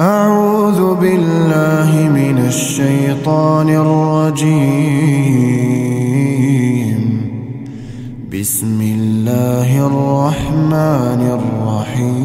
أعوذ بالله من الشيطان الرجيم. بسم الله الرحمن الرحيم.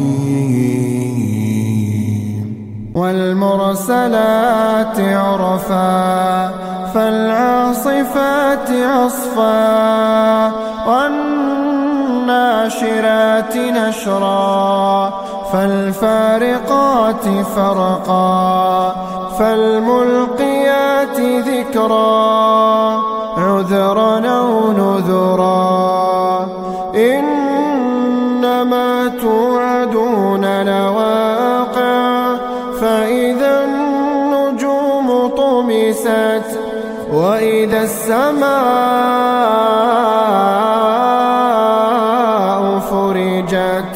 والمرسلات عرفا فالعاصفات عصفا والناشرات نشرا. فالفارقات فرقا فالملقيات ذكرا عذرا أو نذرا. إنما توعدون لواقع فإذا النجوم طمست وإذا السماء فرجت.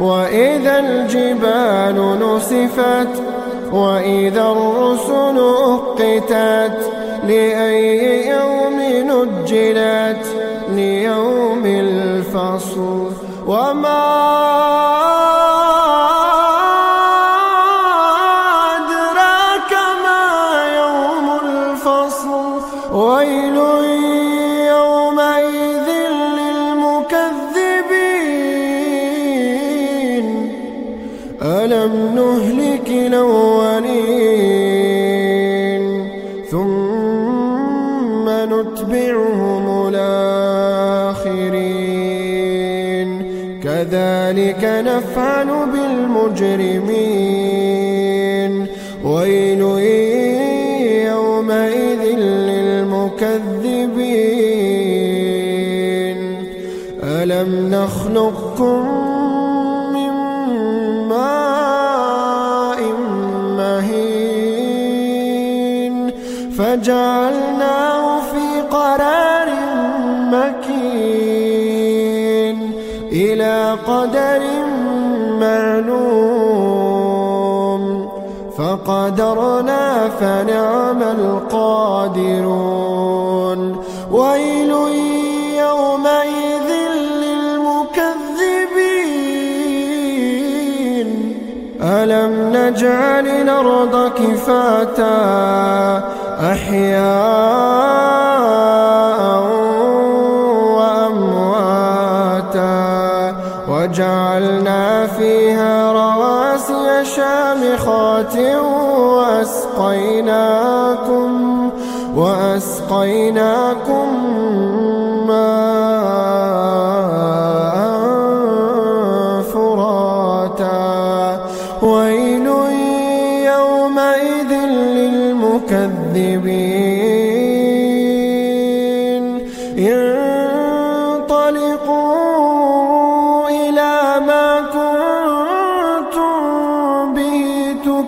وإذا الجبال نسفت وإذا الرسل أقتت لأي يوم نجلت ليوم الفصل وما أدراك ما يوم الفصل ويل نفعل بالمجرمين. ويل يومئذ للمكذبين. ألم نخلقكم فجعلناه في قرار مكين. إلى قدر معلوم فقدرنا فنعم القادرون. ويل يومئذ للمكذبين. ألم نجعل الأرض كفاتا أحياء وجعلنا فيها رواسي شامخات وأسقيناكم وأسقيناكم ماء فراتا. ويل يومئذ للمكذبين.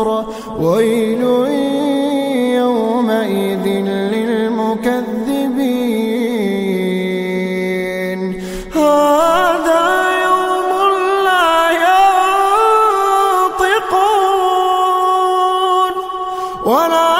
صفر ويل يومئذ للمكذبين. هذا يوم لا ينطقون ولا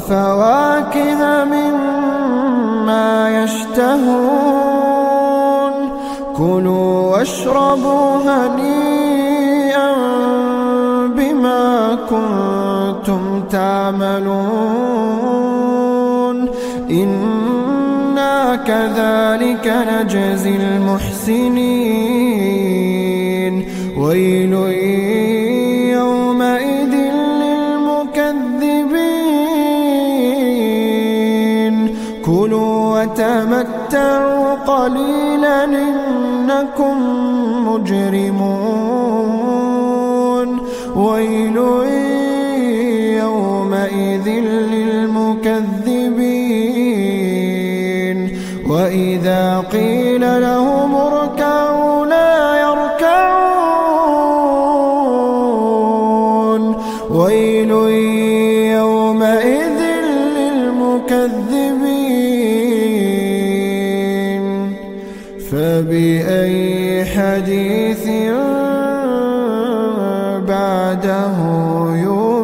وفواكه مما يشتهون. كلوا واشربوا هنيئا بما كنتم تعملون. إنا كذلك نجزي المحسنين. ويل كلوا وتمتعوا قليلا إنكم مجرمون. ويل فبأي حديث بعده يؤمن